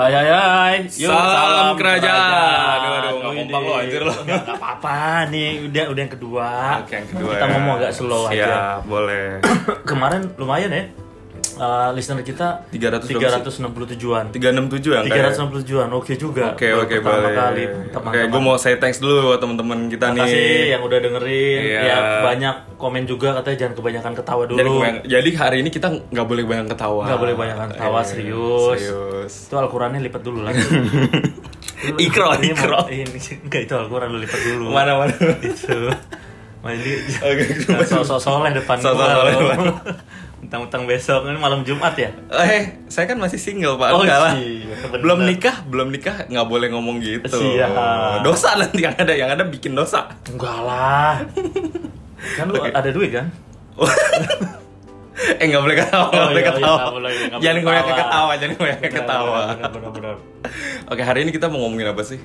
Hai hai hai. Yuk, Salam kerajaan. Aduh, aduh, kompak lo, anjir lo. Nggak nggak apa-apa nih, udah udah yang kedua. Oke, yang kedua Kita ya. ngomong agak slow Siap, aja. boleh. Kemarin lumayan ya. eh, listener kita 300 berapa sih? 367-an. 367 yang kayak. 367-an. Oke juga. Oke, Baru oke, pertama boleh. kali Oke, teman-teman. gue mau say thanks dulu buat teman-teman kita Makasih nih. yang udah dengerin. Iya. Ya banyak komen juga katanya jangan kebanyakan ketawa dulu. Jadi, jadi hari ini kita nggak boleh banyak ketawa. Nggak boleh banyak ketawa, Eh, serius. Serius. Itu Al-Qurannya lipat dulu lagi. Ikro, Ini ikro. mau- Ini enggak itu Al-Quran lu lipat dulu. Mana mana. itu mandi Oke, sosok soleh depan Sosok gua soleh depan. Mentang-mentang besok ini malam Jumat ya Eh, saya kan masih single pak. Oh, lah. iya. Belum nikah, belum nikah nggak boleh ngomong gitu. Siap. Dosa nanti yang ada, yang ada bikin dosa. enggak lah kan lu Oke. ada duit kan eh nggak boleh ketawa, nggak Oh, boleh iya, iya, ketawa. nggak boleh, jangan banyak ketawa. jangan banyak ketawa. benar, benar, benar. Oke, hari ini kita mau ngomongin apa sih?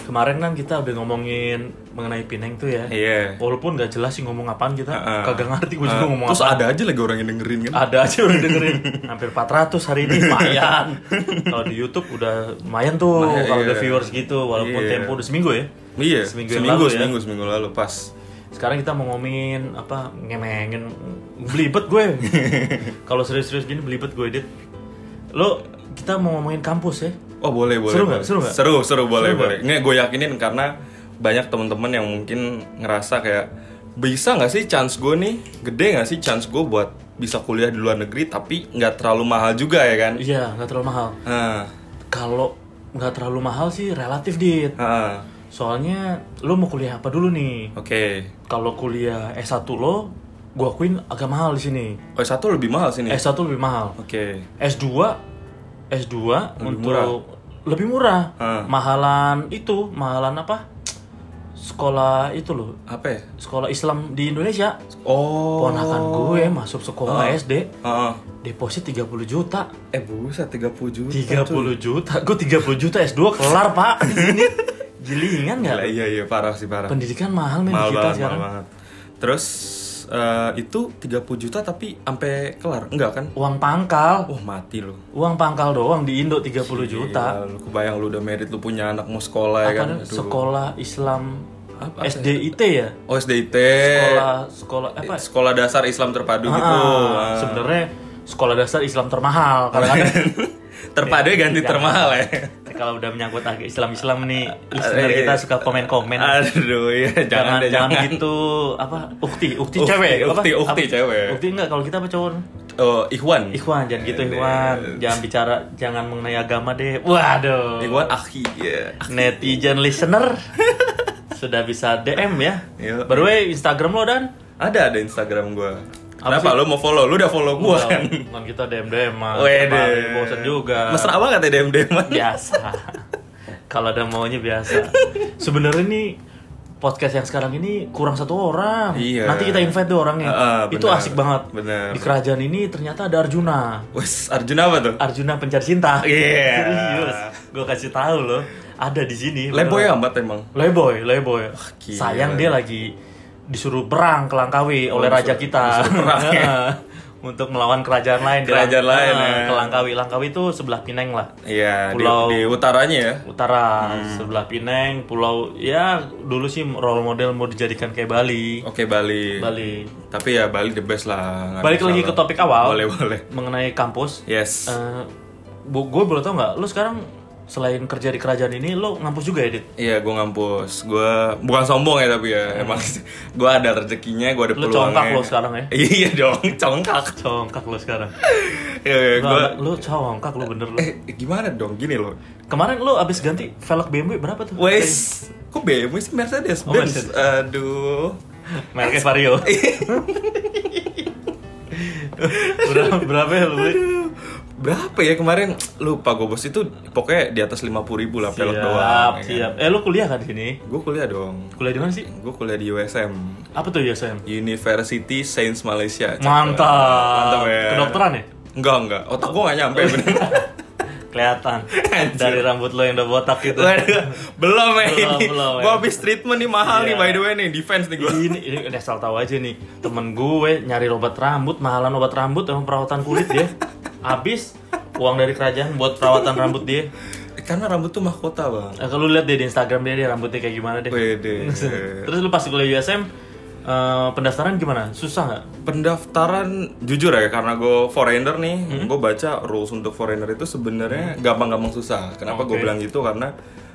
kemarin kan kita udah ngomongin mengenai Pineng tuh ya Iya. walaupun nggak jelas sih ngomong apaan kita Heeh. kagak ngerti gue juga Ah, ngomong Terus apa ada aja lagi orang yang dengerin kan? ada aja udah dengerin hampir 400 hari ini lumayan kalau di YouTube udah lumayan tuh kalau iya. ada viewers gitu walaupun Iya. tempo udah seminggu ya Iya, Seminggu seminggu, yang ya. seminggu, seminggu lalu pas. Sekarang kita mau ngomongin apa ngemengin belibet gue kalau serius-serius gini belibet gue dit lo kita mau ngomongin kampus ya Oh boleh boleh. Seru nggak? Seru nggak? Seru seru boleh Seru boleh. Ini gue yakinin karena banyak teman-teman yang mungkin ngerasa kayak bisa nggak sih chance gue nih gede nggak sih chance gue buat bisa kuliah di luar negeri tapi nggak terlalu mahal juga ya kan? iya nggak terlalu mahal Nah, kalau nggak terlalu mahal sih relatif dit ah, soalnya lo mau kuliah apa dulu nih oke. kalau kuliah S1 lo gue akuin agak mahal di sini Oh satu lebih mahal sini. S1 lebih mahal Oke. S2 S2 Lebih untuk murah. lebih murah. Ah. Mahalan itu, mahalan apa? Sekolah itu loh, Apa ya? sekolah Islam di Indonesia. Oh. Ponakan gue masuk sekolah Ah. SD, Ah, ah. deposit 30 juta. Eh buset 30 juta. 30 juta. Gue 30 juta S2 kelar, Pak. Di sini. Gilingan nggak? iya iya parah sih parah. Pendidikan mahal men mahal kita banget, sekarang. mahal banget. Terus eh, itu 30 juta tapi sampai kelar? Enggak kan? Uang pangkal. Wah mati lu. Uang pangkal doang di Indo 30 juta. Gila, lu kebayang lu udah merit lu punya anak mau sekolah ya kan? Aduh. Sekolah Islam Apa? SDIT ya? Oh SDIT. Sekolah sekolah apa? Sekolah dasar Islam terpadu gitu. Ah, Ah. sebenarnya sekolah dasar Islam termahal kadang-kadang terpadu ya ganti Jangan. termahal ya. Kalau udah menyangkut Islam-Islam nih listener kita suka komen-komen Aduh ya jangan jangan deh jangan jangan. gitu apa ukti ukti Ukti, cewek apa? ukti, ukti Apa? cewek. ukti enggak kalau kita apa cowok Oh Ikhwan. Ikhwan jangan gitu Ikhwan jangan bicara jangan mengenai agama deh waduh Ikhwan akhi ya. netizen listener sudah bisa DM ya Iya. by the way Instagram lo dan Ada ada Instagram gua. Apa Kenapa sih? lu mau follow? Lu udah follow gua kan? kan kita DM DM Wede. bosan juga Mesra banget ya DM DM. biasa kalau ada maunya biasa sebenarnya nih podcast yang sekarang ini kurang satu orang Iya. nanti kita invite tuh orangnya Ah, ah, itu asik banget Benar. di kerajaan ini ternyata ada Arjuna Wes Arjuna apa tuh? Arjuna pencari cinta Iya. serius gue kasih tahu loh ada di sini Leboy amat emang. Leboy, Leboy. gila. Sayang dia lagi disuruh perang ke Langkawi Oh, oleh raja disuruh- kita. disuruh perang, ya. Untuk melawan kerajaan lain. di Kerajaan Lang- lain, Ah, ya. Ke Langkawi. Langkawi itu sebelah Pineng lah. Iya, di, Pulau- di utaranya ya. Utara, Hmm. sebelah Pineng, pulau ya dulu sih role model mau dijadikan kayak Bali. Oke Bali. Bali. Tapi ya Bali the best lah. Balik lagi ke topik awal Boleh boleh. mengenai kampus. Yes. Eh, bu, gue boleh tau nggak? Lu sekarang selain kerja di kerajaan ini, lu ngampus juga ya, Dit? Iya, gue ngampus. Gue bukan sombong ya tapi ya, emang gue ada rezekinya, gue ada Hmm. Peluangnya. congkak lo sekarang ya? iya dong, congkak. Congkak lu sekarang. Iya, iya, Lu, gue. lu congkak lu bener lu. Eh, gimana dong? Gini loh. Kemarin lu abis ganti velg BMW berapa tuh? Wes, kok BMW sih Mercedes Oh? Mercedes. Aduh. Mereknya Vario. berapa berapa ya beli? Berapa ya kemarin? Lupa gue bos itu pokoknya di atas 50 ribu lah pelek doang. Siap, ya siap. Eh lu kuliah kan di sini? Gue kuliah dong. Kuliah di mana sih? Gue kuliah di USM. Apa tuh ya Sam? University Sains Malaysia. Mantap. Mantap ya. Kedokteran ya? Enggak, enggak. Otak gue gak nyampe bener. Kelihatan dari rambut lo yang udah botak gitu. Belum ya Belum, ini. belum ya. Gue habis treatment nih mahal nih Iya. by the way nih defense nih gue. ini ini udah asal tahu aja nih temen gue nyari obat rambut mahalan obat rambut emang perawatan kulit dia habis uang dari kerajaan buat perawatan rambut dia karena rambut tuh mahkota bang Nah, kalau lu lihat deh di Instagram dia, dia rambutnya kayak gimana deh. Wede. Terus lu pas kuliah USM eh, pendaftaran gimana? Susah nggak? pendaftaran jujur ya karena gue foreigner nih Hmm? gue baca rules untuk foreigner itu sebenarnya gampang-gampang susah kenapa gue Oke. bilang gitu karena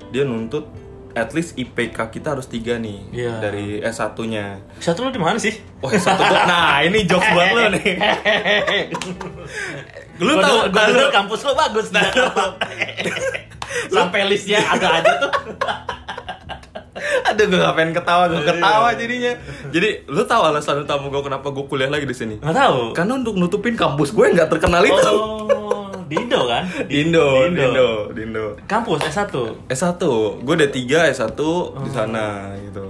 dia nuntut at least IPK kita harus tiga nih Iya. dari S1 nya Satu lu di mana sih? Oh S1 gua, nah ini jokes buat lo nih Lu tahu denger- gua lu- denger kampus lu bagus nah. Sampai listnya ada aja tuh. Aduh gue gak pengen ketawa, gue Iya. ketawa jadinya Jadi lu tahu alasan utama gue kenapa gue kuliah lagi di sini? Nggak tahu. Karena untuk nutupin kampus gue yang gak terkenal itu Oh, di Indo kan? Di Indo, di Indo, di Indo Kampus S1. S1, gue udah 3 S1 Oh. di sana gitu.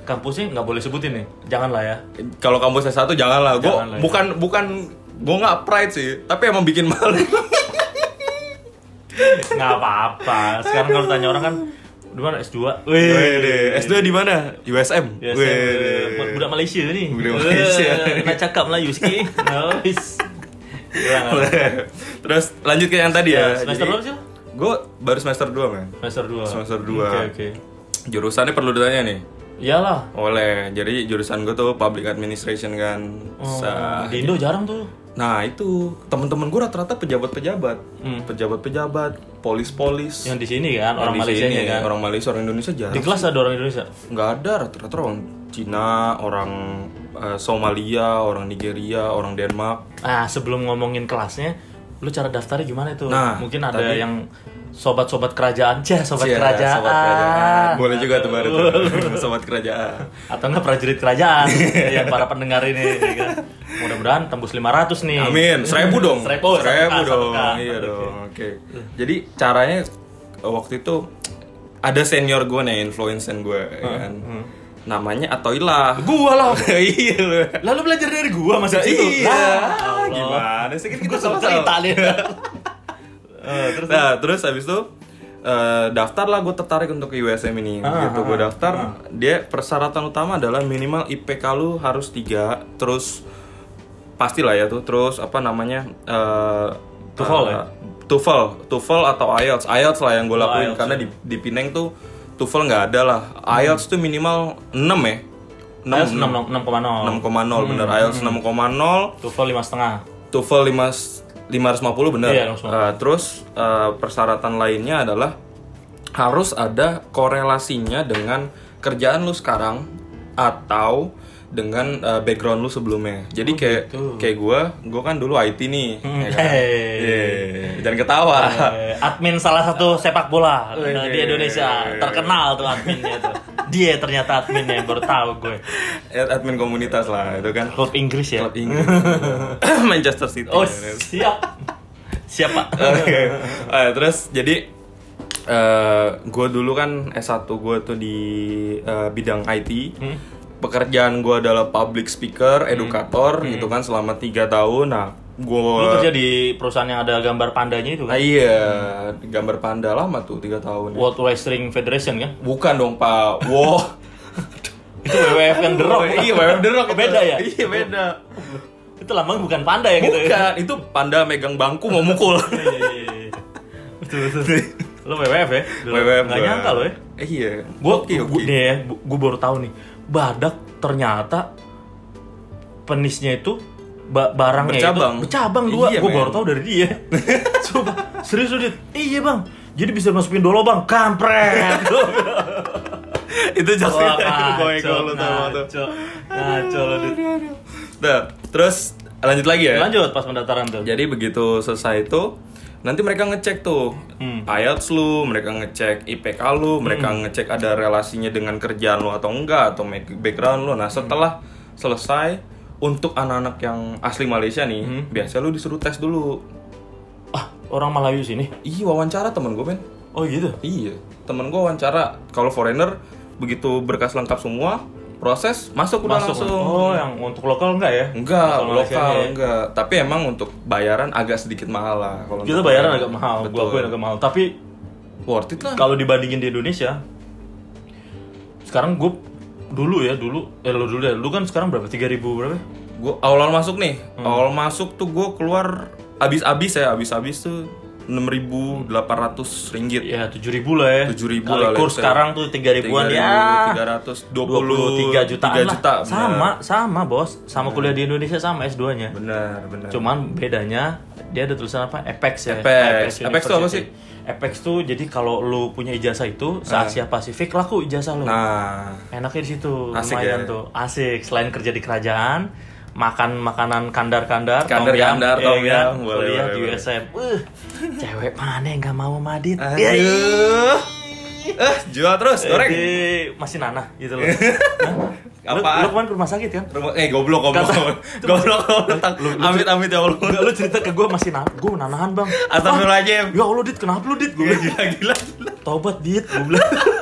Kampusnya nggak boleh sebutin nih. Jangan lah ya. Kalau kampus S1 janganlah. Gue Jangan lah ya. bukan bukan gue nggak pride sih, tapi emang bikin malu. Nggak apa-apa. Sekarang kalau tanya orang kan di mana S2? Wede, S2 di mana? USM. Wede. saya budak Malaysia nih. Budak Malaysia. Nak cakap Melayu sikit. Nice. Apa? Terus lanjut ke yang tadi ya. Ya, semester berapa sih? Gue baru semester 2 men. Semester 2. Semester dua. Oke, oke. Jurusannya perlu ditanya nih. Iyalah. Oleh, jadi jurusan gue tuh public administration kan. Oh, Sa- di Indo jarang tuh. Nah itu temen-temen gue rata-rata pejabat-pejabat, Hmm. pejabat-pejabat, polis-polis. Yang di sini kan orang Malaysia sini, kan. orang Malaysia, orang Indonesia jarang. Di kelas ada orang Indonesia. nggak ada rata-rata orang Cina, orang eh, Somalia, orang Nigeria, orang Denmark. Ah, sebelum ngomongin kelasnya, lu cara daftarnya gimana itu? Nah, Mungkin ada tadi- yang sobat-sobat kerajaan, cah sobat Cia, kerajaan. sobat kerajaan. Boleh juga tuh baru tuh. sobat kerajaan. Atau enggak prajurit kerajaan yang para pendengar ini ya kan. Mudah-mudahan tembus 500 nih. Amin, seribu dong. Seribu, seribu dong. Iya dong. Oke. Jadi caranya waktu itu ada senior gue nih influencer gue ya kan. Namanya Atoilah. Gua lah. iya lu. Lalu belajar dari gua masih situ. Iya. Lah, Gimana sih kita sama-sama. cerita nih. Eh, terus Nah, terus habis itu eh, daftar lah gue tertarik untuk USM ini. Ah, gitu ah, gue ah. daftar, dia persyaratan utama adalah minimal IPK lu harus 3, terus pastilah ya tuh, terus apa namanya? eh TOEFL eh, ya? TOEFL, TOEFL atau IELTS. IELTS lah yang gue Oh, lakuin IELTS, karena ya. di di Pineng tuh TOEFL nggak ada lah. IELTS tuh minimal 6 ya. IELTS 6, 6,0. 6,0 bener. IELTS 6,0, TOEFL lima setengah. TOEFL 5 550 bener. Iya, 550. Eh, terus eh, persyaratan lainnya adalah harus ada korelasinya dengan kerjaan lu sekarang atau dengan eh, background lu sebelumnya. Jadi kayak gitu. kayak gua, gua kan dulu IT nih. Hmm, ya kan? hey. Iya, Jangan ketawa. Eh, admin salah satu sepak bola Wih. eh, di Indonesia terkenal tuh adminnya tuh dia ternyata adminnya baru tahu gue Admin komunitas lah itu kan. klub Inggris ya Klub Inggris. Manchester City. oh ya siap siapa Oke. Eh, terus jadi eh gue dulu kan S1 gue tuh di eh, bidang IT. Hmm. Pekerjaan gue adalah public speaker, edukator gitu kan selama tiga tahun. Nah, gue kerja di perusahaan yang ada gambar pandanya itu kan iya, gambar panda lama tuh tiga tahun. World Wrestling Federation kan Bukan dong Pak. Wow. itu WWF yang The Rock iya, WWF The Rock. beda ya Iya beda. itu lambang bukan panda ya gitu ya Bukan, itu panda megang bangku mau mukul. Iya, iya, iya. betul betul lo WWF ya. WWF gua. nyangka lo ya Eh, iya. gue oke. nih ya gue baru tahu nih badak ternyata penisnya itu ba- barangnya Bercabang. itu bercabang. dua. Iya, gue baru tahu dari dia. Coba serius lu Dit? iya bang. Jadi bisa masukin dolo bang? Kampret. Itu gue ngaco, lu sama tuh. ngaco, ngaco lo Dit. Nah, terus lanjut lagi ya. lanjut pas pendaftaran tuh. Jadi begitu selesai itu nanti mereka ngecek tuh Hmm. IELTS lu, mereka ngecek IPK lu, mereka ngecek ada relasinya dengan kerjaan lu atau enggak atau background lu. Nah, setelah selesai untuk anak-anak yang asli Malaysia nih, Hmm. biasa lu disuruh tes dulu. ah orang Melayu sini Iya, wawancara temen gue, men. oh gitu Iya, temen gue wawancara. Kalau foreigner begitu berkas lengkap semua, proses masuk udah masuk langsung. oh yang untuk lokal enggak ya Enggak, Lokal ya. enggak. Tapi emang untuk bayaran agak sedikit mahal lah. Kalau kita bayaran agak mahal Betul. gua akuin agak mahal tapi Worth it lah. kalau dibandingin di Indonesia sekarang gue dulu ya dulu eh lu dulu ya lu kan sekarang berapa 3000 berapa Gua awal-awal masuk nih, Hmm. awal masuk tuh gue keluar abis-abis ya, abis-abis tuh 6.800 ringgit. Ya tujuh ribu lah ya. 7.000 Kali lah, kurs sekarang tuh tiga ribuan ya. 3.300 23 jutaan 23 lah. juta. benar. sama, sama bos. Sama kuliah di Indonesia sama S2-nya. Benar, benar. Cuman bedanya dia ada tulisan apa? Apex ya. Apex. Apex tuh apa University. Apex tuh jadi kalau lu punya ijazah itu se Asia Pasifik laku ijazah lu. Nah, Enaknya di situ Asik lumayan ya? tuh. Asik. Selain kerja di kerajaan, makan makanan kandar-kandar, Kandar-kandar, tom tom ya, Boleh, kuliah boleh, di. USM. Uh, cewek mana yang gak mau Madit? Ya, aduh. Eh, jual terus, goreng. Eh, masih nanah gitu loh. Hah? Lu, lu kemarin ke rumah sakit kan? Rumah- Eh, goblok, goblok. Kata- goblok, goblok. Amit, amit ya Allah. Enggak, lu cerita ke gue masih nah, gue nanahan bang. Astagfirullahaladzim. Ya Allah dit, kenapa lu dit? Gue Gila, gila, gila. Tobat dit, gue bilang.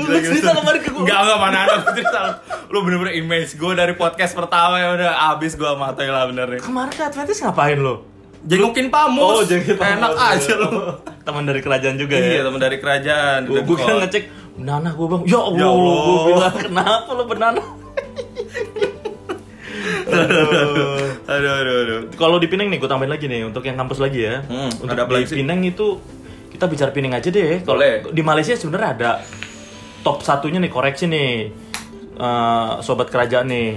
lu lu cerita kemarin ke gue. Enggak, enggak, mana ada aku cerita lu. Lu bener-bener image gue dari podcast pertama ya udah abis gue sama lah bener nih. Kemarin ke Adventist ngapain lo? Jengukin pamus. Oh, jadi Enak aja lu. Teman dari kerajaan juga Iya, ya. teman dari kerajaan. Gue kan ngecek Benana gue bang, ya Allah, Ya Allah. gue bilang kenapa lo benana? Aduh. Aduh, aduh, aduh. Kalau di Pineng nih, gue tambahin lagi nih untuk yang kampus lagi ya. Hmm, untuk ada di? Pineng itu kita bicara Pineng aja deh. Kalau di Malaysia sebenarnya ada top satunya nih koreksi nih, eh, sobat kerajaan nih.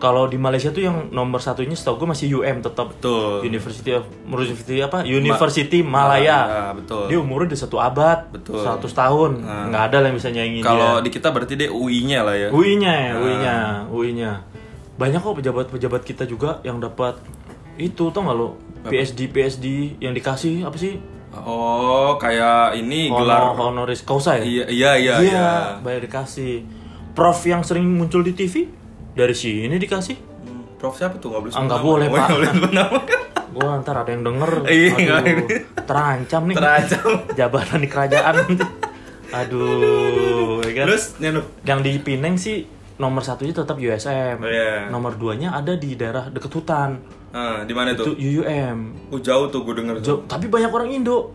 Kalau di Malaysia tuh yang nomor satunya setahu gue masih UM tetap. Betul. University of University apa? University Malaya. Malaya, betul. Dia umurnya udah satu abad, Betul. 100 tahun. Nah. Nggak ada lah yang bisa nyaingin Kalau di kita berarti dia UI-nya lah ya. UI-nya, ya, Nah. UI-nya, UI-nya. Banyak kok pejabat-pejabat kita juga yang dapat itu tau nggak lo? PSD PSD yang dikasih apa sih? Oh, kayak ini gelar Honor, honoris causa ya? Iya, iya, iya, Iya, iya. bayar dikasih. Prof yang sering muncul di TV dari sini dikasih. Hmm, Prof siapa tuh? Nggak boleh Ah, sebut nggak nama. boleh, Oh, Pak. boleh sebut nama. Gua ntar ada yang denger. Iya, Aduh, terancam nih. Terancam. Jabatan di kerajaan nanti. Aduh, ya kan? Terus. Yang di Pineng sih nomor satunya tetap USM. Oh, iya. Nomor duanya ada di daerah deket hutan. Ah, di mana Itu tuh? UUM. Oh, jauh tuh gue denger. tuh. Jo- tapi banyak orang Indo.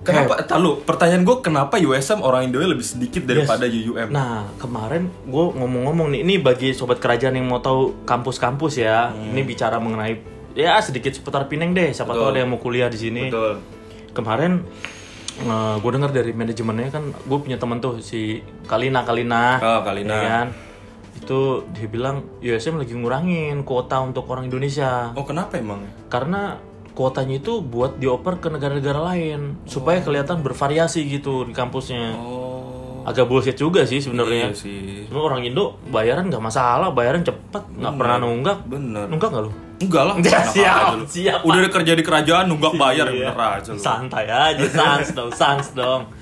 Kenapa? Tahu, pertanyaan gue kenapa USM orang Indo lebih sedikit daripada Yes. UUM? Nah, kemarin gue ngomong-ngomong nih, ini bagi sobat kerajaan yang mau tahu kampus-kampus ya. Hmm. Ini bicara mengenai ya sedikit seputar Pineng deh. Siapa tahu ada yang mau kuliah di sini. Betul. Kemarin gue dengar dari manajemennya kan, gue punya temen tuh si Kalina Kalina. Oh, Kalina. ya kan? Itu dia bilang USM lagi ngurangin kuota untuk orang Indonesia. Oh, kenapa emang? Karena kuotanya itu buat dioper ke negara-negara lain supaya kelihatan bervariasi gitu di kampusnya. Oh. Agak bullshit juga sih sebenarnya. Iya sih. Cuma orang Indo bayaran nggak masalah, bayaran cepet, nggak pernah nunggak. Bener. Nunggak nggak lu? Enggak lah. Ya, siap, aja siap, Udah kerja di kerajaan nunggak bayar Iya. bener aja lu. Santai aja, sans dong, sans dong.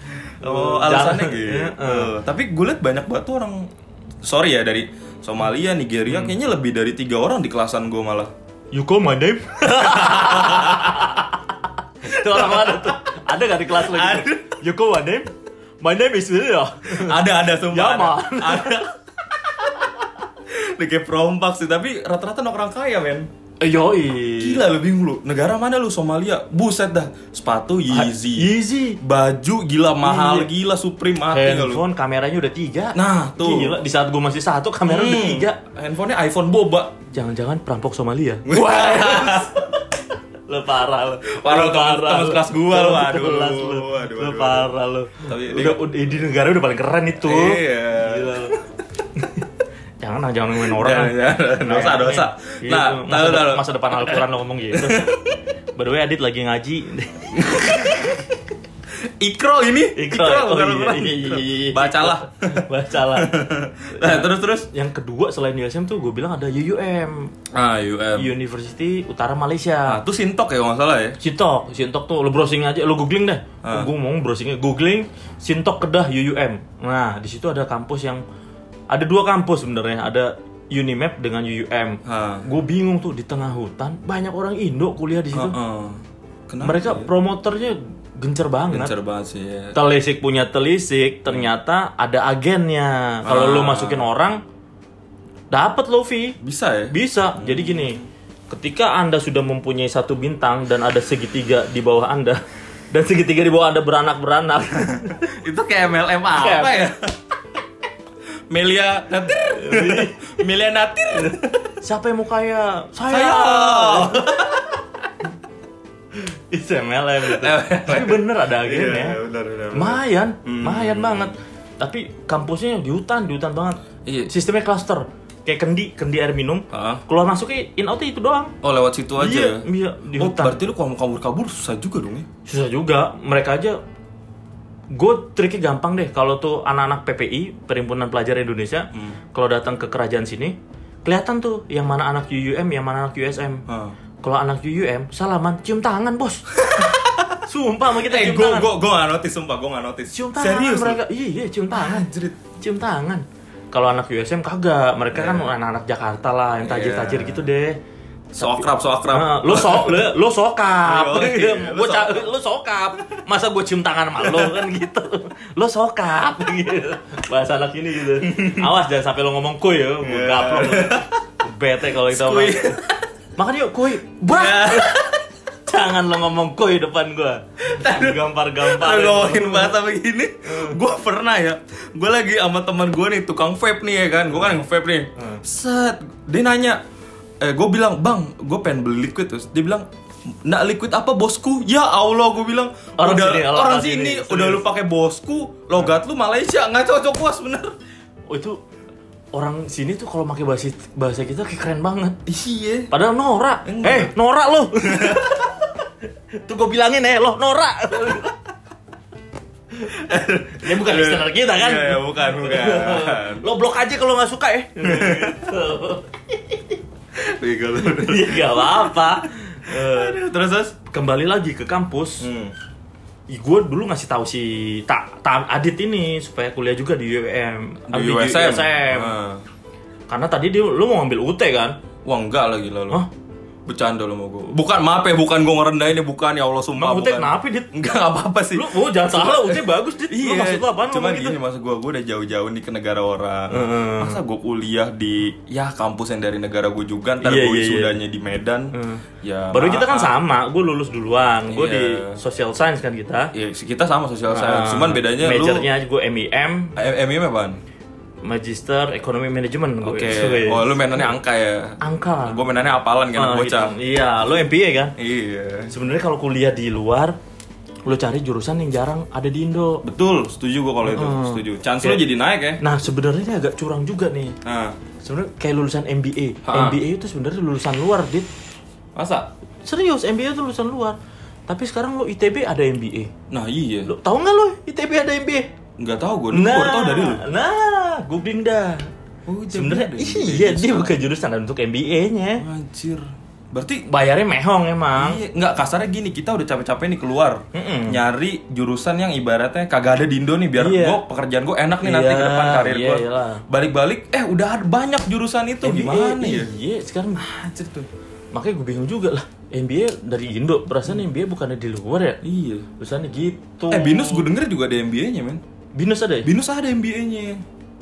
Oh, alasannya gitu. Heeh. Tapi gue liat banyak banget tuh orang sorry ya dari Somalia, Nigeria Hmm. kayaknya lebih dari tiga orang di kelasan gue malah. You call my name? Itu orang mana tuh? Ada gak di kelas lagi? Ada. You call my name? My name is William. ada ada sumpah. Ya, ada. Ada. Ini kayak perompak sih, tapi rata-rata orang kaya men. Eh, Yoi. Gila lu bingung lu. Negara mana lu Somalia? Buset dah. Sepatu Yeezy. Easy. Baju gila mahal Iya. gila Supreme mati nggak lu? Handphone kameranya udah tiga. Nah, tuh. Gila, di saat gue masih satu kamera udah Hmm. tiga. Handphonenya iPhone boba. Jangan-jangan perampok Somalia. Lo parah lo. Parah, Lo temen- temen kelas gua lo. Aduh, Kelas lo. aduh, Lo aduh, parah lo. Tapi udah, udah di negara udah paling keren itu. Iya. Gila lo. Jangan jangan ngomongin orang. Jangan, jangan. Dosa, Nah, dosa. gitu. Nah, masa, tahu, tahu. masa depan Al-Quran lo ngomong gitu. By the way, Adit lagi ngaji. Ikro ini. Ikro, oh bukan iya, Al-Quran. iya, iya, iya. Bacalah. Bacalah. Nah, terus terus. Yang kedua selain USM tuh gue bilang ada UUM. Ah, UM. University Utara Nah, Malaysia. itu Sintok ya kalau nggak salah ya. Sintok, Sintok tuh lo browsing aja, lo googling deh. Ah. Gue mau browsingnya, googling Sintok Kedah UUM. Nah, di situ ada kampus yang ada dua kampus sebenarnya, ada Unimap dengan UUM. Gue bingung tuh di tengah hutan banyak orang Indo kuliah di situ. Heeh. Kenapa? Mereka promotornya gencer banget. Gencer banget sih ya. Telisik punya telisik, ternyata ada agennya. Kalau lo Ah. masukin orang, dapat lo fee. Bisa ya? Bisa. Jadi gini, ketika Anda sudah mempunyai satu bintang dan ada segitiga di bawah Anda dan segitiga di bawah Anda beranak-beranak. itu kayak MLM apa ya? Melia Natir. Melia Natir. Siapa yang mau kaya? Saya. Saya. It's MLM gitu. Tapi bener ada agennya. Iya, benar, benar. Lumayan, Hmm. lumayan banget. Tapi kampusnya di hutan, di hutan banget. Iya. Sistemnya cluster. Kayak kendi, kendi air minum. Ah. Keluar masuknya in outnya itu doang. Oh lewat situ aja. Iya, ya? iya, di oh, hutan. berarti lu kalau mau kabur-kabur susah juga dong ya? Susah juga. Mereka aja gue triknya gampang deh. Kalau tuh anak-anak PPI Perhimpunan Pelajar Indonesia Hmm. kalau datang ke kerajaan sini kelihatan tuh yang mana anak UUM yang mana anak USM Ah. kalau anak UUM salaman cium tangan bos. Sumpah sama kita Eh, cium gue tangan. gue gue nggak notice sumpah, gue nggak notice. cium tangan Serius mereka. iya iya cium tangan. Anjrit. cium tangan. Kalau anak USM kagak. Mereka kan anak-anak Jakarta lah yang tajir-tajir Iya. gitu deh So akrab, so akrab. Nah, lu so lu, lu sokap. Iya, iya, lu Gua ca- lu sokap. Masa gue cium tangan sama lu kan gitu. Lu sokap gitu. Bahasa anak ini gitu. Awas jangan sampai lu ngomong kuy ya, gue gaplok. lu. Bete kalau itu Skuy. Makan yuk kuy. Brak. Jangan lo ngomong kuy depan gua. Gampar-gampar. ngomongin bahasa begini, gue pernah ya, gue lagi sama teman gue nih tukang vape nih ya kan, gue kan vape nih, set, dia nanya, eh gue bilang bang, gue pengen beli liquid terus, dia bilang, nak liquid apa bosku? Ya Allah, gue bilang, Orang udah sini, orang orang sini, sini, udah lu pakai bosku, logat lu Malaysia, nggak cocok bos bener. Oh itu orang sini tuh kalau pakai bahasa bahasa kita kayak keren banget. Iya. Padahal Nora. Eh, Nora lo. Tuh gue bilangin eh lo Nora. ya bukan listener kita kan. Iya, bukan, bukan. lo blok aja kalau nggak suka ya. Bego lu. Iya gak apa-apa. Eh, Terus terus. kembali lagi ke kampus. Hmm. Gue dulu ngasih tahu si tak ta, Adit ini supaya kuliah juga di UM, Di USM. USM. Ah. Karena tadi dia lu mau ngambil UT kan? Wah enggak lagi lalu. Hah? Bercanda lo mau gue. Bukan maaf ya, bukan gue ngerendahin ya, bukan ya Allah sumpah. Emang kenapa Dit? Enggak nggak apa-apa sih. Lu oh, jangan salah UT bagus Dit. Iya, Lu maksud lu apaan cuma ngomong gitu? gini maksud gue, gue udah jauh-jauh nih ke negara orang. Heeh. Masa gue kuliah di ya kampus yang dari negara gue juga, ntar Iya, gue iya, iya. sudahnya di Medan. Heeh. Ya. Baru kita kan sama, gue lulus duluan, gue Iya. di social science kan kita. Iya, kita sama sosial science. Ah, Cuman bedanya lu majornya gue MIM, Eh, MIM apaan? Magister Ekonomi Manajemen. Oke. Gue. Oh, lu mainannya angka ya. Angka. Gue mainannya apalan kan Ah, bocah. gitu. Iya, lo MBA kan? Iya. Sebenarnya kalau kuliah di luar, lo cari jurusan yang jarang ada di Indo. Betul, setuju gue kalau itu, Heeh. setuju. Chance Oke. lu jadi naik ya. Nah, sebenarnya ini agak curang juga nih. Nah, Sebenarnya kayak lulusan MBA. Ha. MBA itu sebenarnya lulusan luar, Dit. masa? Serius, MBA itu lulusan luar. Tapi sekarang lo ITB ada MBA. Nah, iya. Lo tahu nggak lo ITB ada MBA? Nggak tahu gue, nah, gue tahu dari lu. Nah, googling dah. Oh, Sebenarnya iya MBA. dia bukan jurusan untuk MBA-nya. Anjir. Berarti Bayarnya mehong emang. Iya, nggak kasarnya gini, kita udah capek-capek nih keluar Mm-mm. nyari jurusan yang ibaratnya kagak ada di Indo nih biar Iya. gua pekerjaan gue enak nih nanti Iya, ke depan karir iya, gue. Balik-balik, eh udah ada banyak jurusan itu gimana ya? Iya, sekarang Anjir tuh. makanya gue bingung juga lah. MBA dari Indo, perasaan MBA bukannya di luar ya? Iya. Tulisannya gitu. Eh Binus gue denger juga ada MBA-nya men. Binus ada ya? Binus ada MBA-nya.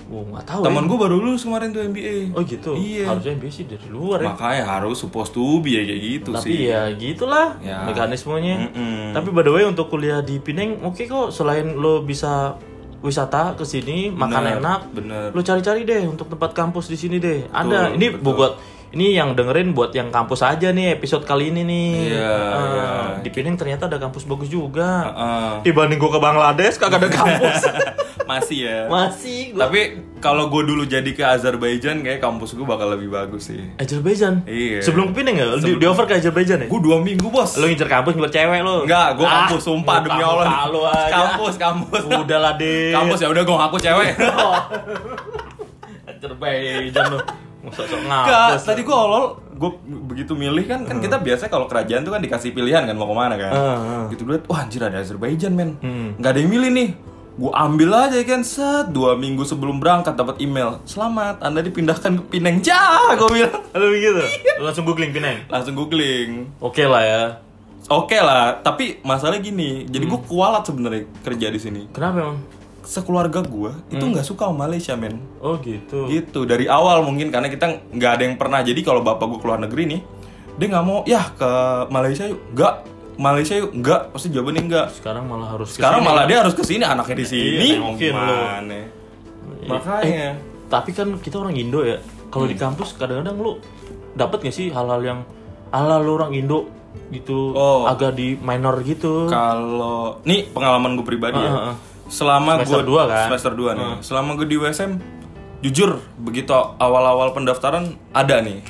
Oh, nggak tahu. Teman ya. gue baru lulus kemarin tuh MBA. Oh gitu. Iya. Harusnya MBA sih dari luar ya. Makanya harus supposed to be ya kayak gitu Tapi sih. ya gitulah Ya. mekanismenya. Mm-mm. Tapi by the way untuk kuliah di Pineng oke kok selain lo bisa wisata ke sini makan enak. bener. Lo cari-cari deh untuk tempat kampus di sini deh. Ada. Betul, Ini betul. buat ini yang dengerin buat yang kampus aja nih episode kali ini nih. Iya, Eh, iya. Di Pineng ternyata ada kampus bagus juga. Heeh. Dibanding gua ke Bangladesh kagak ada kampus. Masih ya. Masih gua. Tapi kalau gue dulu jadi ke Azerbaijan kayak kampus gue bakal lebih bagus sih. Azerbaijan. Iya. Sebelum ke Pineng ya? Di, di offer ke Azerbaijan ya? Gue dua minggu bos. Lo ngincer kampus ngincer cewek lo? Enggak, gue Ah, kampus sumpah demi Allah. Kampus, kampus. Udah lah deh. Kampus ya udah gue ngaku cewek. Azerbaijan lo. Masa sok Enggak, ngapus. tadi gue awal gue begitu milih kan kan kita biasa kalau kerajaan tuh kan dikasih pilihan kan mau ke mana kan. Ah. Gitu dulu, wah anjir ada Azerbaijan men. Hmm. Nggak ada yang milih nih. Gue ambil aja kan set dua minggu sebelum berangkat dapat email. Selamat, anda dipindahkan ke Pineng. Cah, gue bilang. Lo begitu? Iya. Langsung googling Pineng? Langsung googling. Oke lah ya. Oke lah, tapi masalahnya gini. Jadi gue kualat sebenarnya kerja di sini. Kenapa emang? Sekeluarga gue itu nggak suka sama Malaysia men. Oh gitu. gitu dari awal mungkin karena kita nggak ada yang pernah jadi kalau bapak gue keluar negeri nih dia nggak mau ya ke Malaysia yuk nggak Malaysia yuk nggak pasti jawabannya enggak Sekarang malah harus sekarang ke sini. malah dia harus ke sini anaknya di sini Iya, nengokin lo. gimana makanya Eh, tapi kan kita orang Indo ya. Kalau Hmm. di kampus kadang-kadang lu dapat gak sih hal-hal yang ala lu orang Indo gitu Oh. agak di minor gitu Kalau nih pengalaman gue pribadi ya. Ah, ah. Selama Semester gue dua kan? semester 2 nih. Selama gue di USM jujur begitu awal-awal pendaftaran ada nih.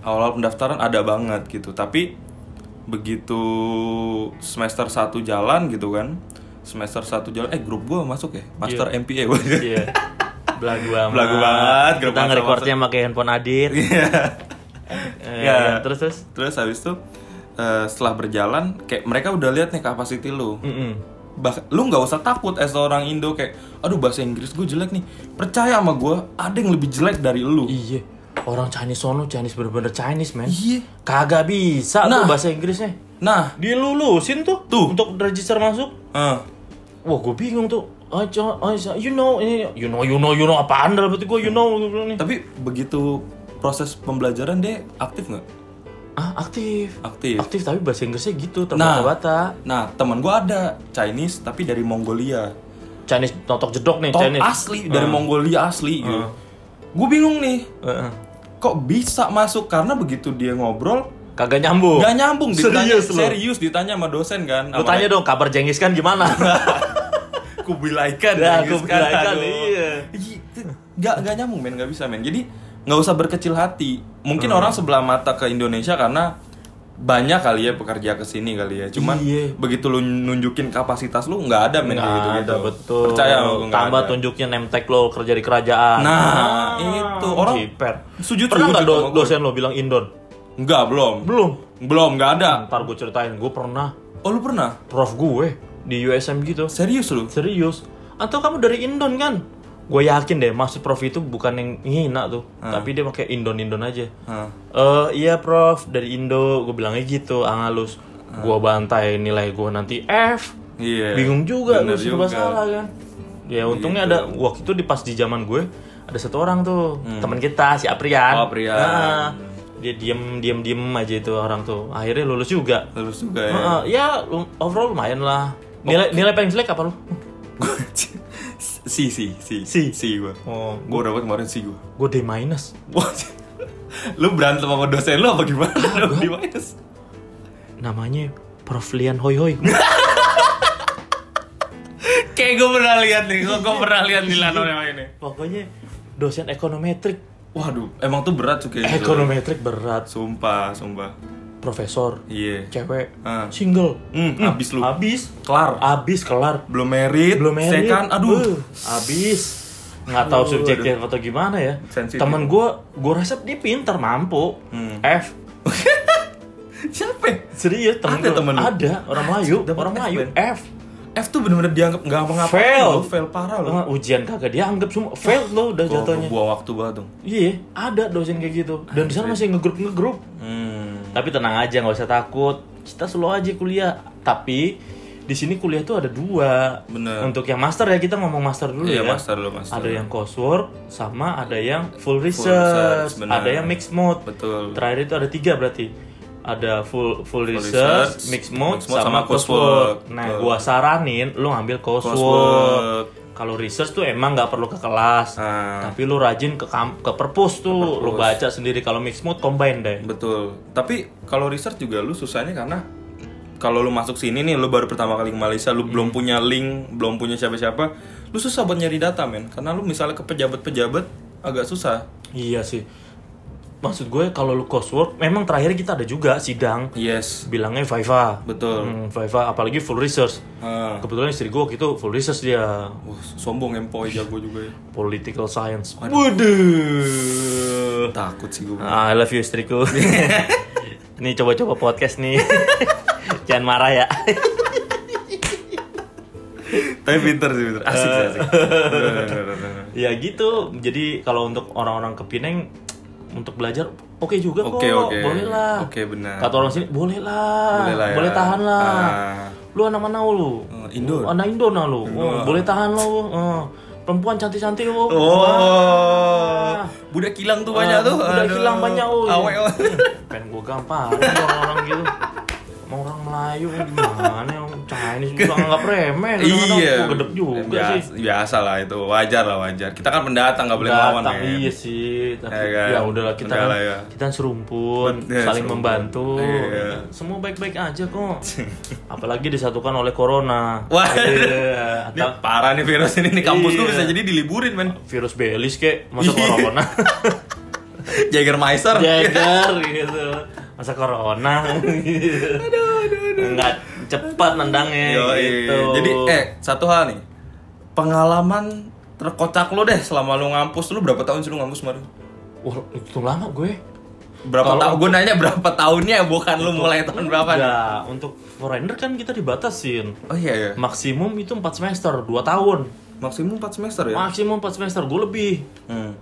Awal-awal pendaftaran ada banget gitu. Tapi begitu semester 1 jalan gitu kan. Semester 1 jalan eh grup gue masuk ya. Master MPA gue. Iya. Belagu banget. Belagu banget, grup Kita nge-recordnya pakai handphone Adit. Iya. Eh, Ya. ya, terus terus. Terus habis itu eh, setelah berjalan kayak mereka udah lihat nih kapasiti lu. Mm-mm. Bah lu nggak usah takut as seorang Indo kayak aduh bahasa Inggris gue jelek nih percaya sama gue ada yang lebih jelek dari lu Iya. Orang Chinese sono Chinese bener-bener Chinese, man. iya Kagak bisa Nah. tuh bahasa Inggrisnya. nah Dilulusin tuh, Tuh. untuk register masuk. eh, Wah, gue bingung tuh. Sa- you know, ini, you know, you know, you know apaan dalam hati gue, you know, tapi begitu proses pembelajaran dia aktif nggak Ah, aktif. aktif Aktif tapi bahasa Inggrisnya gitu, Nah. terbata-bata. nah teman gue ada Chinese tapi dari Mongolia Chinese totok jedok nih, top Chinese. asli dari Mongolia asli gitu Ah. gue bingung nih Heeh. kok bisa masuk karena begitu dia ngobrol Kagak nyambung. nggak nyambung ditanya Serius serius ditanya sama dosen kan Lu tanya dong kabar Jengis kan gimana? kubilaikan Ya, kubilaikan, iya. Gitu. nggak nggak nyambung men nggak bisa men jadi nggak usah berkecil hati mungkin Hmm. orang sebelah mata ke Indonesia karena banyak kali ya pekerja ke sini kali ya cuman Iya. begitu lu nunjukin kapasitas lu nggak ada men gitu ada, betul. percaya nggak Tambah ada. tunjukin nemtek lo kerja di kerajaan. Nah, itu. Orang Jiper. sujud- Pernah nggak do- dosen lo bilang Indon? nggak belum Belum. belum nggak ada Ntar gue ceritain, gue pernah oh lu pernah prof gue di USM gitu. serius lu Serius. Atau kamu dari Indon kan? Gue yakin deh, maksud prof itu bukan yang ngina tuh, tapi dia pakai Indon-Indon aja. Hah. Eh iya prof dari Indo, gue bilangnya gitu, angalus. Gue bantai nilai gue nanti F. iya Bingung juga, lu juga. salah kan. Ya untungnya Gitu. ada waktu itu di pas di zaman gue ada satu orang tuh teman kita si Aprian. Hmm. Oh, Aprian. Nah, dia diem diem diem aja itu orang tuh. Akhirnya lulus juga. lulus juga ya Heeh, ya overall lumayan lah. Nilai nilai paling jelek apa lu? si si si Si. si gua Oh, gua dapat kemarin si gua gue D minus. Lu berantem sama dosen lu apa gimana? Lu di minus. Namanya Prof Lian Hoi Hoi. Kayak gue pernah lihat nih, gue pernah lihat di Lano yang ini. Pokoknya dosen ekonometrik. Waduh, emang tuh berat tuh kayak gitu. Ekonometrik berat. Sumpah, sumpah. Profesor, Iya. cewek, Ah. single. Hmm, abis lu. Abis, Kelar. abis kelar. Belum merit, belum merit Second, aduh. Beuh, abis nggak tahu Aduh, subjeknya atau gimana ya Sensitif. temen gue gue rasa dia pintar mampu Hmm. F Siapa? serius temen Ada gua. temen ada orang Melayu orang F, Melayu? F F tuh bener-bener dianggap nggak apa-apa. Fail. fail parah loh. Eh, ujian kagak dianggap semua fail lo udah jatuhnya gua buang waktu banget dong. iya ada dosen kayak gitu dan di sana masih ngegrup ngegrup Hmm. Tapi tenang aja nggak usah takut kita slow aja kuliah tapi di sini kuliah tuh ada dua Bener. untuk yang master ya kita ngomong master dulu Iya, ya master lu, master. ada yang coursework sama ada yang full research, research, ada yang mixed mode Betul. terakhir itu ada tiga berarti ada full full, research, research, mixed mode, mixed mode sama, sama coursework. coursework. Nah, Betul. gua saranin lu ngambil coursework. Coursework. Kalau research tuh emang nggak perlu ke kelas, Ah. tapi lu rajin ke kam- ke perpus tuh, lu baca sendiri. Kalau mixed mode combine deh. Betul. Tapi kalau research juga lu susahnya karena kalau lu masuk sini nih, lu baru pertama kali ke Malaysia, lu belum punya link, belum punya siapa-siapa, lu susah buat nyari data, men. Karena lu misalnya ke pejabat-pejabat agak susah. Iya sih. Maksud gue kalau lu coursework, memang terakhir kita ada juga sidang Yes. bilangnya Viva. Betul. Hmm, Viva apalagi full research. Ah. Kebetulan istri gue waktu itu full research dia Wah, sombong empoi jago juga ya. political science. Waduh. Takut sih gue. Ah, I love you istriku. Nih coba-coba podcast nih. Jangan marah ya. Tapi pinter sih, pinter. Asik sih, asik. Ya gitu. Jadi kalau untuk orang-orang ke Pineng untuk belajar oke juga kok. Oke, oke. Boleh lah. Oke, benar. Kata orang sini boleh lah. Boleh lah ya. tahan lah. Ah. Lu anak mana lu? Eh, Indo. Anak Indo nah lu. Oh, boleh tahan lo. Oh, perempuan cantik-cantik lu. Oh, budak kilang tuh banyak Ah, tuh. Udah Aduh. hilang banyak oh. Awek, awek. Pengen gue gampang orang-orang gitu. Sama orang Melayu gimana yang Chinese juga nganggap remeh iya. gedek juga biasa, sih Biasa lah itu, wajar lah wajar. Kita kan pendatang nggak boleh Datang, ya. iya sih tapi Ya kan? ya udahlah kita kan, lah ya. kita kan serumpun Bet- ya, saling serumpun. membantu Iya. semua baik-baik aja kok apalagi disatukan oleh corona Wah. Iya, Ini parah nih virus ini nih kampus gue Iya. bisa jadi diliburin men. virus belis kek masa Iya. corona Jägermeister. Jager gitu masa corona nggak cepat nendangnya Yoi. gitu Jadi eh satu hal nih. Pengalaman terkocak lo deh selama lo ngampus lu berapa tahun sih lu ngampus kemarin? Wah, itu lama gue Berapa tahun? Gue nanya berapa tahunnya bukan lu mulai tahun berapa nih? Enggak, untuk foreigner kan kita dibatasin Oh iya ya. maksimum itu 4 semester 2 tahun Maksimum 4 semester ya? maksimum 4 semester gue lebih Hmm.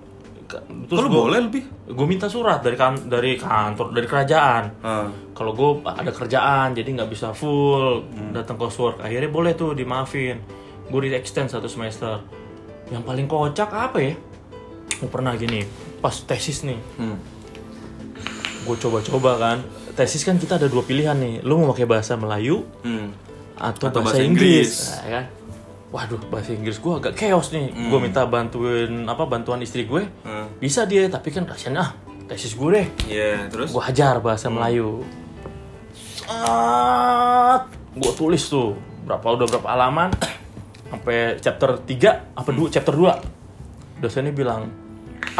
Ka- Kok lu boleh lebih? gue minta surat dari kan dari kantor dari kerajaan Ah. kalau gue ada kerjaan jadi nggak bisa full Hmm. datang coursework akhirnya boleh tuh dimaafin gue di extend satu semester yang paling kocak apa ya gue pernah gini pas tesis nih Hmm. gue coba-coba kan tesis kan kita ada dua pilihan nih lu mau pakai bahasa Melayu Hmm. atau, Atau bahasa, bahasa Inggris, Inggris. Nah, kan waduh bahasa Inggris gue agak chaos nih. Gue minta bantuin apa bantuan istri gue. Hmm. bisa dia tapi kan kasihan ah tesis gue deh. Iya, terus? gue hajar bahasa Melayu. Gue tulis tuh berapa udah berapa halaman? Sampai chapter 3 apa dua chapter 2 dosennya bilang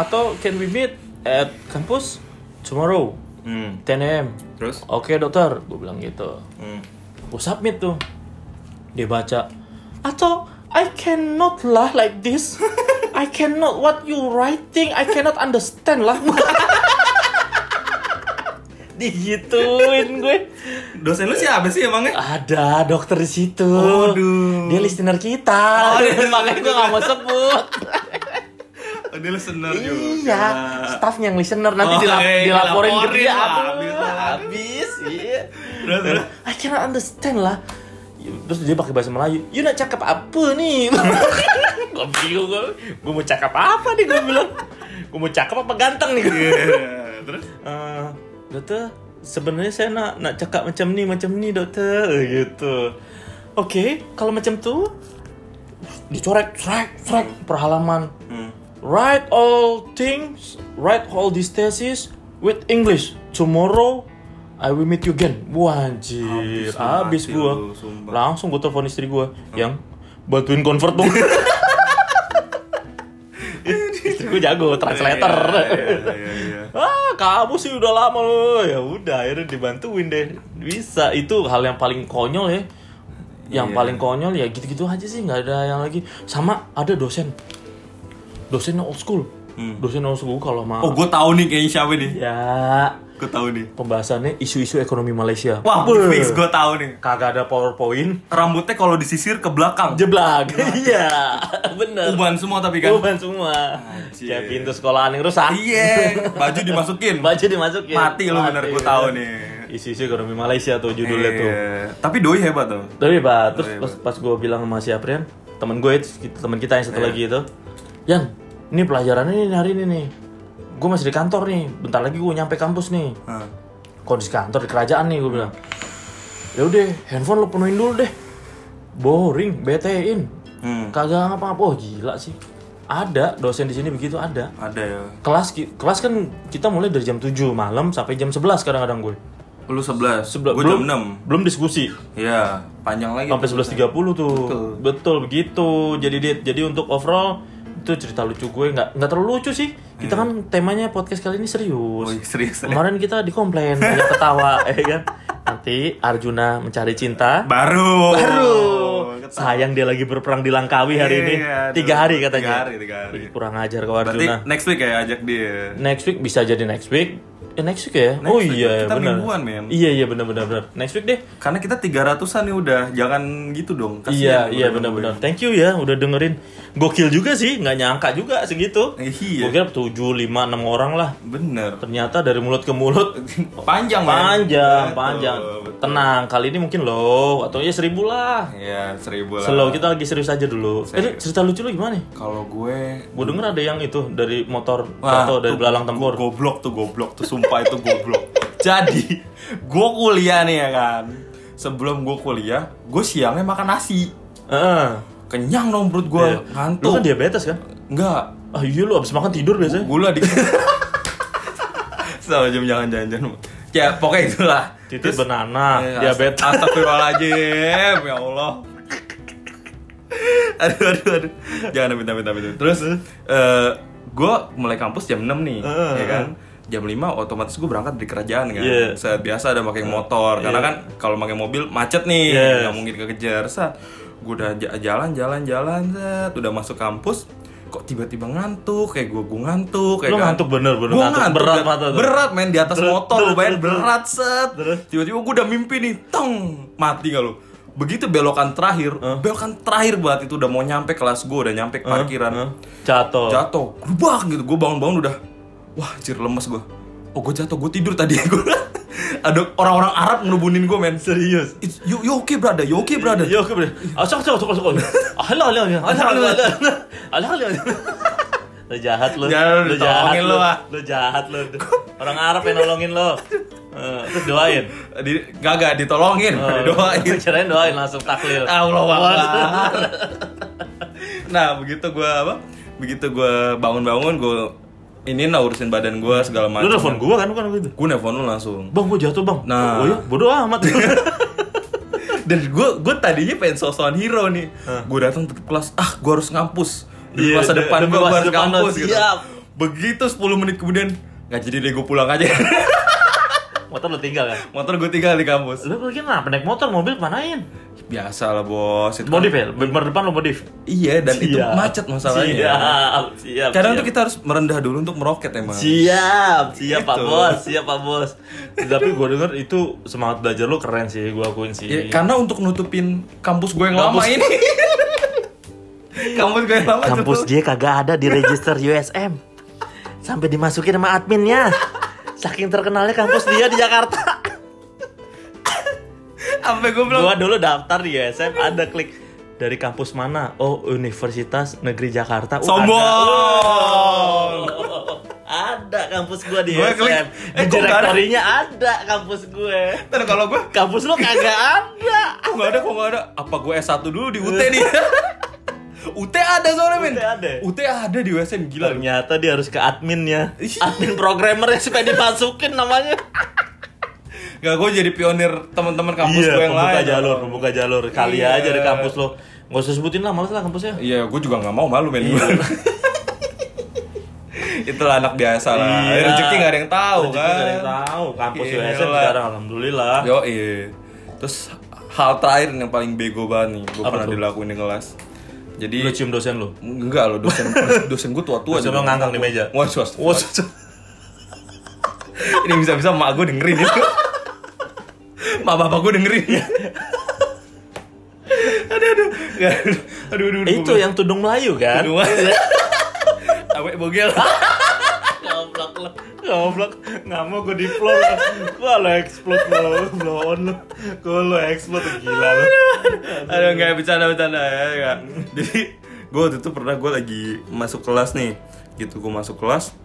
atau can we meet at campus tomorrow? Hmm. 10 am Terus? oke dokter. Gue bilang gitu. Hmm. gue submit tuh. Dia baca atau I cannot lah like this. I cannot what you writing I cannot understand lah. Digituin gue. Dosen lu siapa sih emangnya? ada dokter di situ. Waduh. dia listener kita. Oh, dia makanya gue gak mau sebut. Oh, dia listener juga. iya staffnya yang listener. Nanti Oh, dilap- iya, dilaporin ke dia. aduh habis habis iya. Terus, terus? I cannot understand lah terus dia pakai bahasa Melayu you nak cakap apa nih gue bingung gue gue mau cakap apa nih gue bilang. Gue mau cakap apa ganteng nih Iya, Terus? Eh, dokter sebenarnya saya nak nak cakap macam ni macam ni dokter gitu. Oke kalau macam tuh dicorek strike strike per halaman Hmm. write all things write all these thesis with English. Tomorrow I will meet you again. Wah anjir. Habis gua. lu. Langsung gua telepon istri gua Yang bantuin convert dong. Istri gua jago translator. Iya, iya, iya. ah kamu sih udah lama loh. Ya udah akhirnya dibantuin deh. Bisa itu hal yang paling konyol ya. Yang paling konyol ya gitu-gitu aja sih nggak ada yang lagi. Sama ada dosen. Dosen old school. Hmm. dosen old school kalau mau Oh, gue tahu nih kayaknya siapa nih. ya Gue tahu nih. pembahasannya isu-isu ekonomi Malaysia Wah, Beuh. fix gue tahu nih. kagak ada powerpoint Rambutnya kalau disisir ke belakang. jeblak iya bener Uban semua tapi kan. Uban semua Anjir. kayak pintu sekolahan yang rusak Iya, baju dimasukin. baju dimasukin Mati lu bener, gue tahu bener. nih. isu-isu ekonomi Malaysia tuh judulnya tuh Iya. Tapi doi hebat tuh. tapi pak terus pas, pas gue bilang sama si Aprian temen gue itu teman kita yang satu Iya. lagi itu Yan ini pelajarannya nih hari ini nih gue masih di kantor nih bentar lagi gue nyampe kampus nih. Hah. kondisi kantor di kerajaan nih gue bilang. Ya udah handphone lo penuhin dulu deh. Boring betein. Hmm. kagak ngapa-ngapa. Oh gila sih. Ada dosen di sini begitu ada. Ada ya. kelas kelas kan kita mulai dari jam 7 malam sampai jam 11 kadang-kadang gue Lu 11, Sebel- gue belum jam belum diskusi. 6 Iya, panjang lagi sampai 11.30 tuh. Betul. betul. begitu. Jadi dia jadi untuk overall itu cerita lucu gue nggak nggak terlalu lucu sih. Kita kan temanya podcast kali ini serius. Oh, iya, serius serius. kemarin kita dikomplain banyak ketawa ya kan? Nanti Arjuna mencari cinta. Baru. Baru. Ketawa. sayang dia lagi berperang di Langkawi hari ini. Iya, aduh. tiga hari katanya. Tiga hari, tiga hari. Kurang ajar kau Berarti Arjuna. next week ya ajak dia? Next week bisa jadi next week Eh, next week ya? Next oh week. iya Kita benar. mingguan, men. iya iya benar benar benar. Next week deh. Karena kita 300an nih udah Jangan gitu dong iya Kasian iya udah benar-benar thank you ya udah dengerin. Gokil juga sih nggak nyangka juga segitu. Eh, iya. gue kira tujuh lima enam orang lah. Bener. Ternyata dari mulut ke mulut. Panjang panjang Betul, panjang. betul. tenang kali ini mungkin low atau ya seribu lah. Iya seribu lah. Slow kita lagi serius aja dulu. Eh Serius. cerita lucu lu gimana nih? Kalau gue gue denger ada yang itu dari motor Wah, atau dari belalang tempur. go- Goblok tuh goblok tuh sumpah itu goblok. Jadi gue kuliah nih ya kan. sebelum gue kuliah gue siangnya makan nasi Heeh. kenyang dong perut gue. Lu ngantuk kan diabetes kan? enggak Ah iya lu abis makan tidur biasanya. gula di sama jam jangan jangan ya pokoknya itulah Titik Terus- banana, Eh, diabetes. ast- Astagfirullahaladzim Ya Allah Aduh aduh aduh Jangan amit amit amit Terus eh Gue mulai kampus jam 6 nih Heeh, ya kan Jam 5 otomatis gue berangkat dari kerajaan kan Iya. Saat biasa ada pakai motor Karena Iya. kan kalau pakai mobil macet nih Yes. nggak mungkin kekejar Saat Gue udah ja- jalan jalan jalan set Udah masuk kampus Kok tiba-tiba ngantuk Kayak gue gue ngantuk kayak Lu ngantuk bener, bener Gua ngantuk. ngantuk, Berat berat, mata tuh. berat main di atas motor lu terus. berat set tiba-tiba gue udah mimpi nih tong mati gak lu begitu belokan terakhir belokan terakhir banget itu udah mau nyampe kelas gue udah nyampe parkiran Heeh. Jatuh. jatuh gerubak gitu gue bangun-bangun udah wah anjir lemes gue oh gue jatuh gue tidur tadi gue ada orang-orang Arab ngerubunin gue men Serius. It's, you, you okay brother you okay brother Yo, oke bre. Ah, sok sok sok sok. Halo halo halo. Halo halo. Lu jahat. Jangan Lu jahat lu, ah. Lu jahat lu. Orang Arab yang nolongin lu. Eh, Terus doain. di, gak ditolongin Oh, didoain Kirain doain langsung taklil. Allah Akbar. nah begitu gue apa begitu gue bangun-bangun gue ini nah urusin badan gue segala Lu macam nelfon gua kan bukan gitu. gue nelfon lu langsung Bang, gua jatuh, Bang. Nah. Oh iya, bodoh amat. dan gue gue tadinya pengen sosokan hero nih gue datang ke kelas ah gue harus ngampus di Iya, masa de- depan gue harus ngampus gitu siap. begitu 10 menit kemudian nggak jadi deh gue pulang aja Motor lu tinggal kan? motor gue tinggal di kampus Lu lagi kenapa naik motor, mobil kemanain? biasa lah bos itu Modif kan- ya? Depan lu modif? iya dan itu Siap. macet masalahnya Siap, siap. kadang siap. tuh kita harus merendah dulu untuk meroket emang Siap, siap Pak Gitu. Bos, siap Pak Bos. Tapi gue denger itu semangat belajar lu keren sih, gue akuin sih. Ya, karena untuk nutupin kampus gue yang lama Kampus- ini. kampus gue yang lama Kampus tuh. dia kagak ada di register USM. Sampai dimasukin sama adminnya. Saking terkenalnya kampus dia di Jakarta. Sampai gue bilang Gua dulu daftar di USM ada klik dari kampus mana? Oh, Universitas Negeri Jakarta. Oh, Sombong. ada. Oh, ada kampus gua di Gua USM. klik, Di eh, nggak ada? direktorinya ada kampus gue. Ntar kalau gue Kampus lu kagak ada. kok nggak ada kok nggak ada apa gue S1 dulu di UT nih UT ada soalnya men UT ada. UT ada di USM gila. Ternyata dia harus ke adminnya. Admin programmer yang supaya dimasukin namanya. Gak gue jadi pionir teman-teman kampus iya, gue yang pembuka lain jalur, pembuka jalur. Kali Iya. aja di kampus lo. Nggak usah sebutin lah, males lah kampusnya. iya gue juga nggak mau malu men Iya. itulah anak biasa lah Iya. rezeki nggak ada yang tahu Rezeki kan nggak ada yang tahu. Kampus Gila. USM sekarang alhamdulillah. Yo iya. Terus hal terakhir yang paling bego banget nih, gue Apa pernah tuh? dilakuin di kelas. Jadi Lu cium dosen lu. enggak loh dosen dosen gue tua-tua. Dosen lu ngangkang di meja. Wah, sos. Wah, Ini bisa-bisa mak gue dengerin itu. mak bapak gue dengerin. aduh aduh. Nggak, aduh aduh. aduh. itu yang tudung Melayu kan? Tudung. Awek bogel. Goblok. Goblok. Nggak mau gue di floor. Wah lo explode lo. Blow on lo. Gue lo explode gila lo. Aduh nggak bercanda bercanda ya nggak. Jadi gue waktu itu pernah gue lagi masuk kelas nih, gitu gue masuk kelas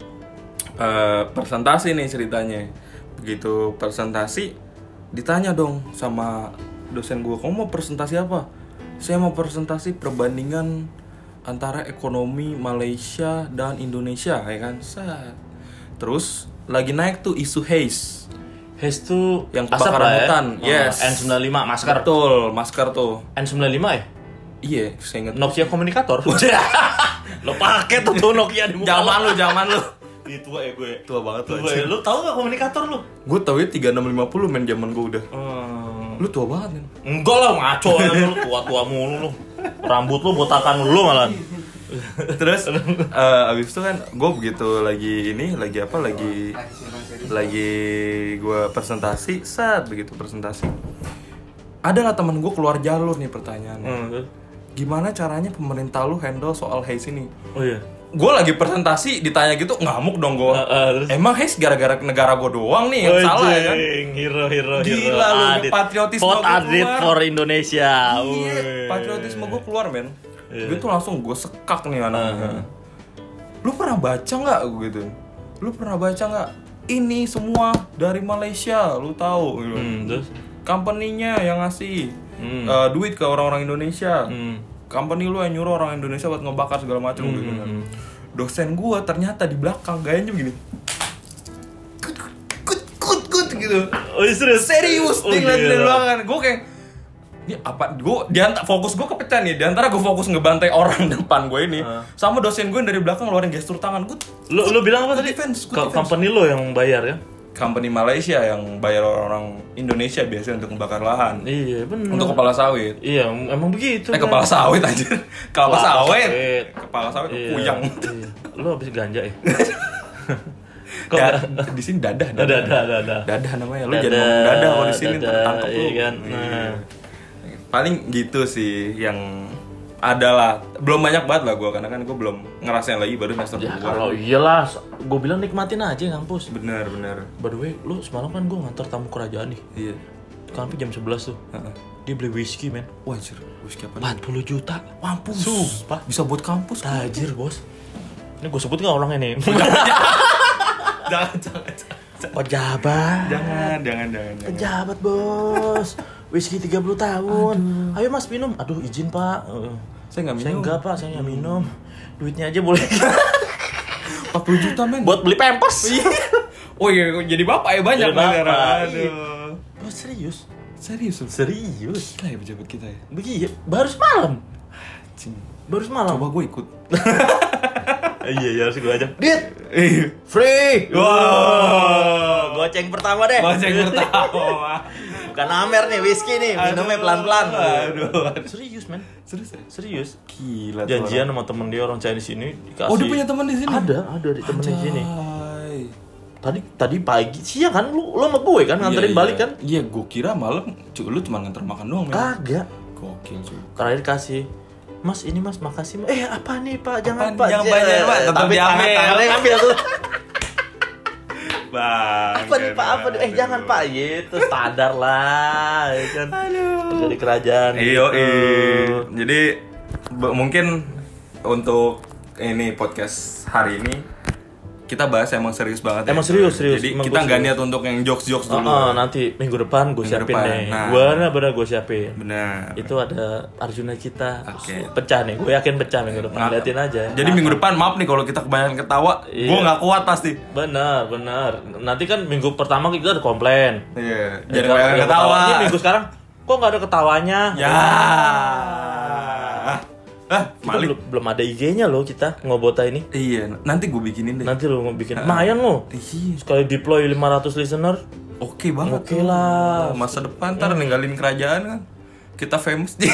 eh presentasi nih ceritanya. Begitu presentasi ditanya dong sama dosen gue, kamu mau presentasi apa? Saya mau presentasi perbandingan antara ekonomi Malaysia dan Indonesia, ya kan? Set. Terus lagi naik tuh isu haze. Haze tuh Yang asap kebakaran ya. hutan, Oh, yes. N95 masker. Betul, masker tuh. N95 ya? Iya, saya ingat. Nokia komunikator. lo pakai tuh tuh Nokia di muka Zaman lu, zaman lu. Ih, tua ya gue. Tua banget Tua lu. ya. Lu tahu gak komunikator lu? Gue tau ya 3650 main zaman gue udah. Hmm. Lu tua banget kan? Enggak lah ngaco ya lu tua-tua mulu lu. Rambut lu botakan lu malah. Terus eh, abis itu kan gue begitu lagi ini lagi apa lagi lagi gue presentasi saat begitu presentasi ada lah teman gue keluar jalur nih pertanyaannya Hmm. gimana caranya pemerintah lu handle soal haze ini Oh iya. gue lagi presentasi ditanya gitu ngamuk dong gue Ah, ah, terus? emang haze gara-gara negara gue doang nih yang salah ya kan Hero hero hero. Gila lu, Adit. patriotisme Adit keluar. for Indonesia. Iya, Wih. patriotisme gue keluar men. Iya. Gue tuh langsung gue sekak nih anaknya. Uh-huh. Lu pernah baca nggak gitu? Lu pernah baca nggak? Ini semua dari Malaysia, lu tahu gitu. Hmm, terus company-nya yang ngasih Hmm. eh, duit ke orang-orang Indonesia. Hmm. Company lu yang nyuruh orang Indonesia buat ngebakar segala macam gitu kan. hmm. Dosen gua ternyata di belakang gayanya begini. Kut kut kut kut gitu. Oh iya, serius? Serius, Oh, dari gila. belakang. Gue kayak ini apa gue di antara fokus gue kepecah nih di antara gue fokus ngebantai orang depan gue ini Ah. sama dosen gue yang dari belakang ngeluarin gestur tangan gue Lu, lu bilang apa tadi? defense, good defense. company lo yang bayar ya? company Malaysia yang bayar orang Indonesia biasanya untuk membakar lahan Iya benar. untuk kepala sawit Iya emang begitu. eh kan. kepala sawit aja kepala sawit sawit. kepala sawit Iya, kuyang Iya. Lu habis ganja ya? Kok Da- nggak- di sini dadah Dadah, dadah, dadah. dadah namanya lu Dadah, jangan ngomong dadah kalau di sini dadah, tertangkap lu iya kan? Iya. Nah. Paling gitu sih yang adalah belum banyak banget lah gue karena kan gue belum ngerasain lagi baru semester Ya kalau iyalah, gue bilang nikmatin aja kampus. bener bener By the way, lu semalam kan gue ngantar tamu kerajaan nih. iya Kampi jam 11 tuh. Heeh. Dia beli whisky men. wah anjir whisky apa nih 40 juta. mampus Sumpah. bisa buat kampus Tajir bos. Ini gue sebut nggak orangnya nih? jangan jangan jangan Pejabat. jangan jangan jangan jangan. Pejabat bos. Whisky 30 tahun. Ayo mas minum. Aduh izin pak. Saya nggak Saya minum enggak pak, saya nggak minum. Duitnya aja boleh. 40 juta men Buat beli pampers. oh iya jadi bapak ya banyak Jadi bapak, iya. aduh Bos serius? serius? Serius? gila ya pejabat kita ya Begitu. Baru semalam. Cing. Baru semalam. coba gue ikut iya, iya harus gue ajak. Dit, Iya. free. Wow. Goceng pertama deh. Goceng pertama. Bukan Amer nih, whisky nih. Minumnya pelan-pelan. Aduh. aduh. Serius, men. Serius ya? Serius. Gila Janjian sama temen dia orang Chinese ini dikasih. Oh, dia punya teman di sini? Ada, ada di temen di sini. Tadi tadi pagi siang kan lu lu sama gue kan nganterin Iya, balik iya. kan? Iya, gue kira malam cu- lu cuma nganter makan doang. Kagak. Gokil cuy. Terakhir kasih Mas ini mas makasih Mas." Eh apa nih pak jangan Apaan? pak Jangan bayar, Pak. Tetap Tapi diambil. tangan tangannya ngambil tuh Bang. Apa nih pak apa nih Eh jangan pak gitu standar lah ya kan Aduh. Dari kerajaan Iyo, gitu. Jadi mungkin untuk ini podcast hari ini kita bahas emang serius banget. ya. Emang serius, serius. Jadi Emang kita nggak niat untuk yang jokes jokes dulu. oh, nanti minggu depan gue siapin depan. deh. Nah. Bener bener gue siapin. Benar. Itu ada Arjuna kita. Oke. Pecah nih. Gue yakin pecah minggu depan. Nah, Liatin aja. Jadi minggu depan maaf nih kalau kita kebanyakan ketawa, Iya. gue nggak kuat pasti. Bener bener. Nanti kan minggu pertama kita ada komplain. Iya. Ya, Jadi kebanyakan yang ketawa. Ini minggu sekarang kok nggak ada ketawanya? Ya. Ah, Kita Malik. belum, belum ada IG-nya loh kita ngobota ini. Iya, nanti gue bikinin deh. Nanti lo mau bikin. Lumayan loh. Iya. Sekali deploy 500 listener. Oke banget. Oke tuh. lah. Masa depan ntar ninggalin kerajaan kan. Kita famous.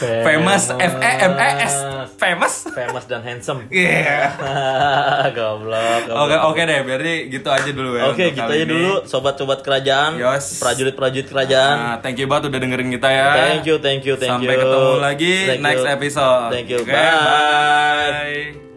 Famous. famous F E M E S. Famous. Famous dan handsome. Iya. goblok, goblok. Oke oke deh, berarti gitu aja dulu ya. Oke, untuk gitu aja ini. dulu sobat-sobat kerajaan, Yos. prajurit-prajurit kerajaan. Nah, thank you banget udah dengerin kita ya. Thank you, thank you, thank Sampai you. ketemu lagi Thank next you. episode. Thank you. Oke, Bye. bye.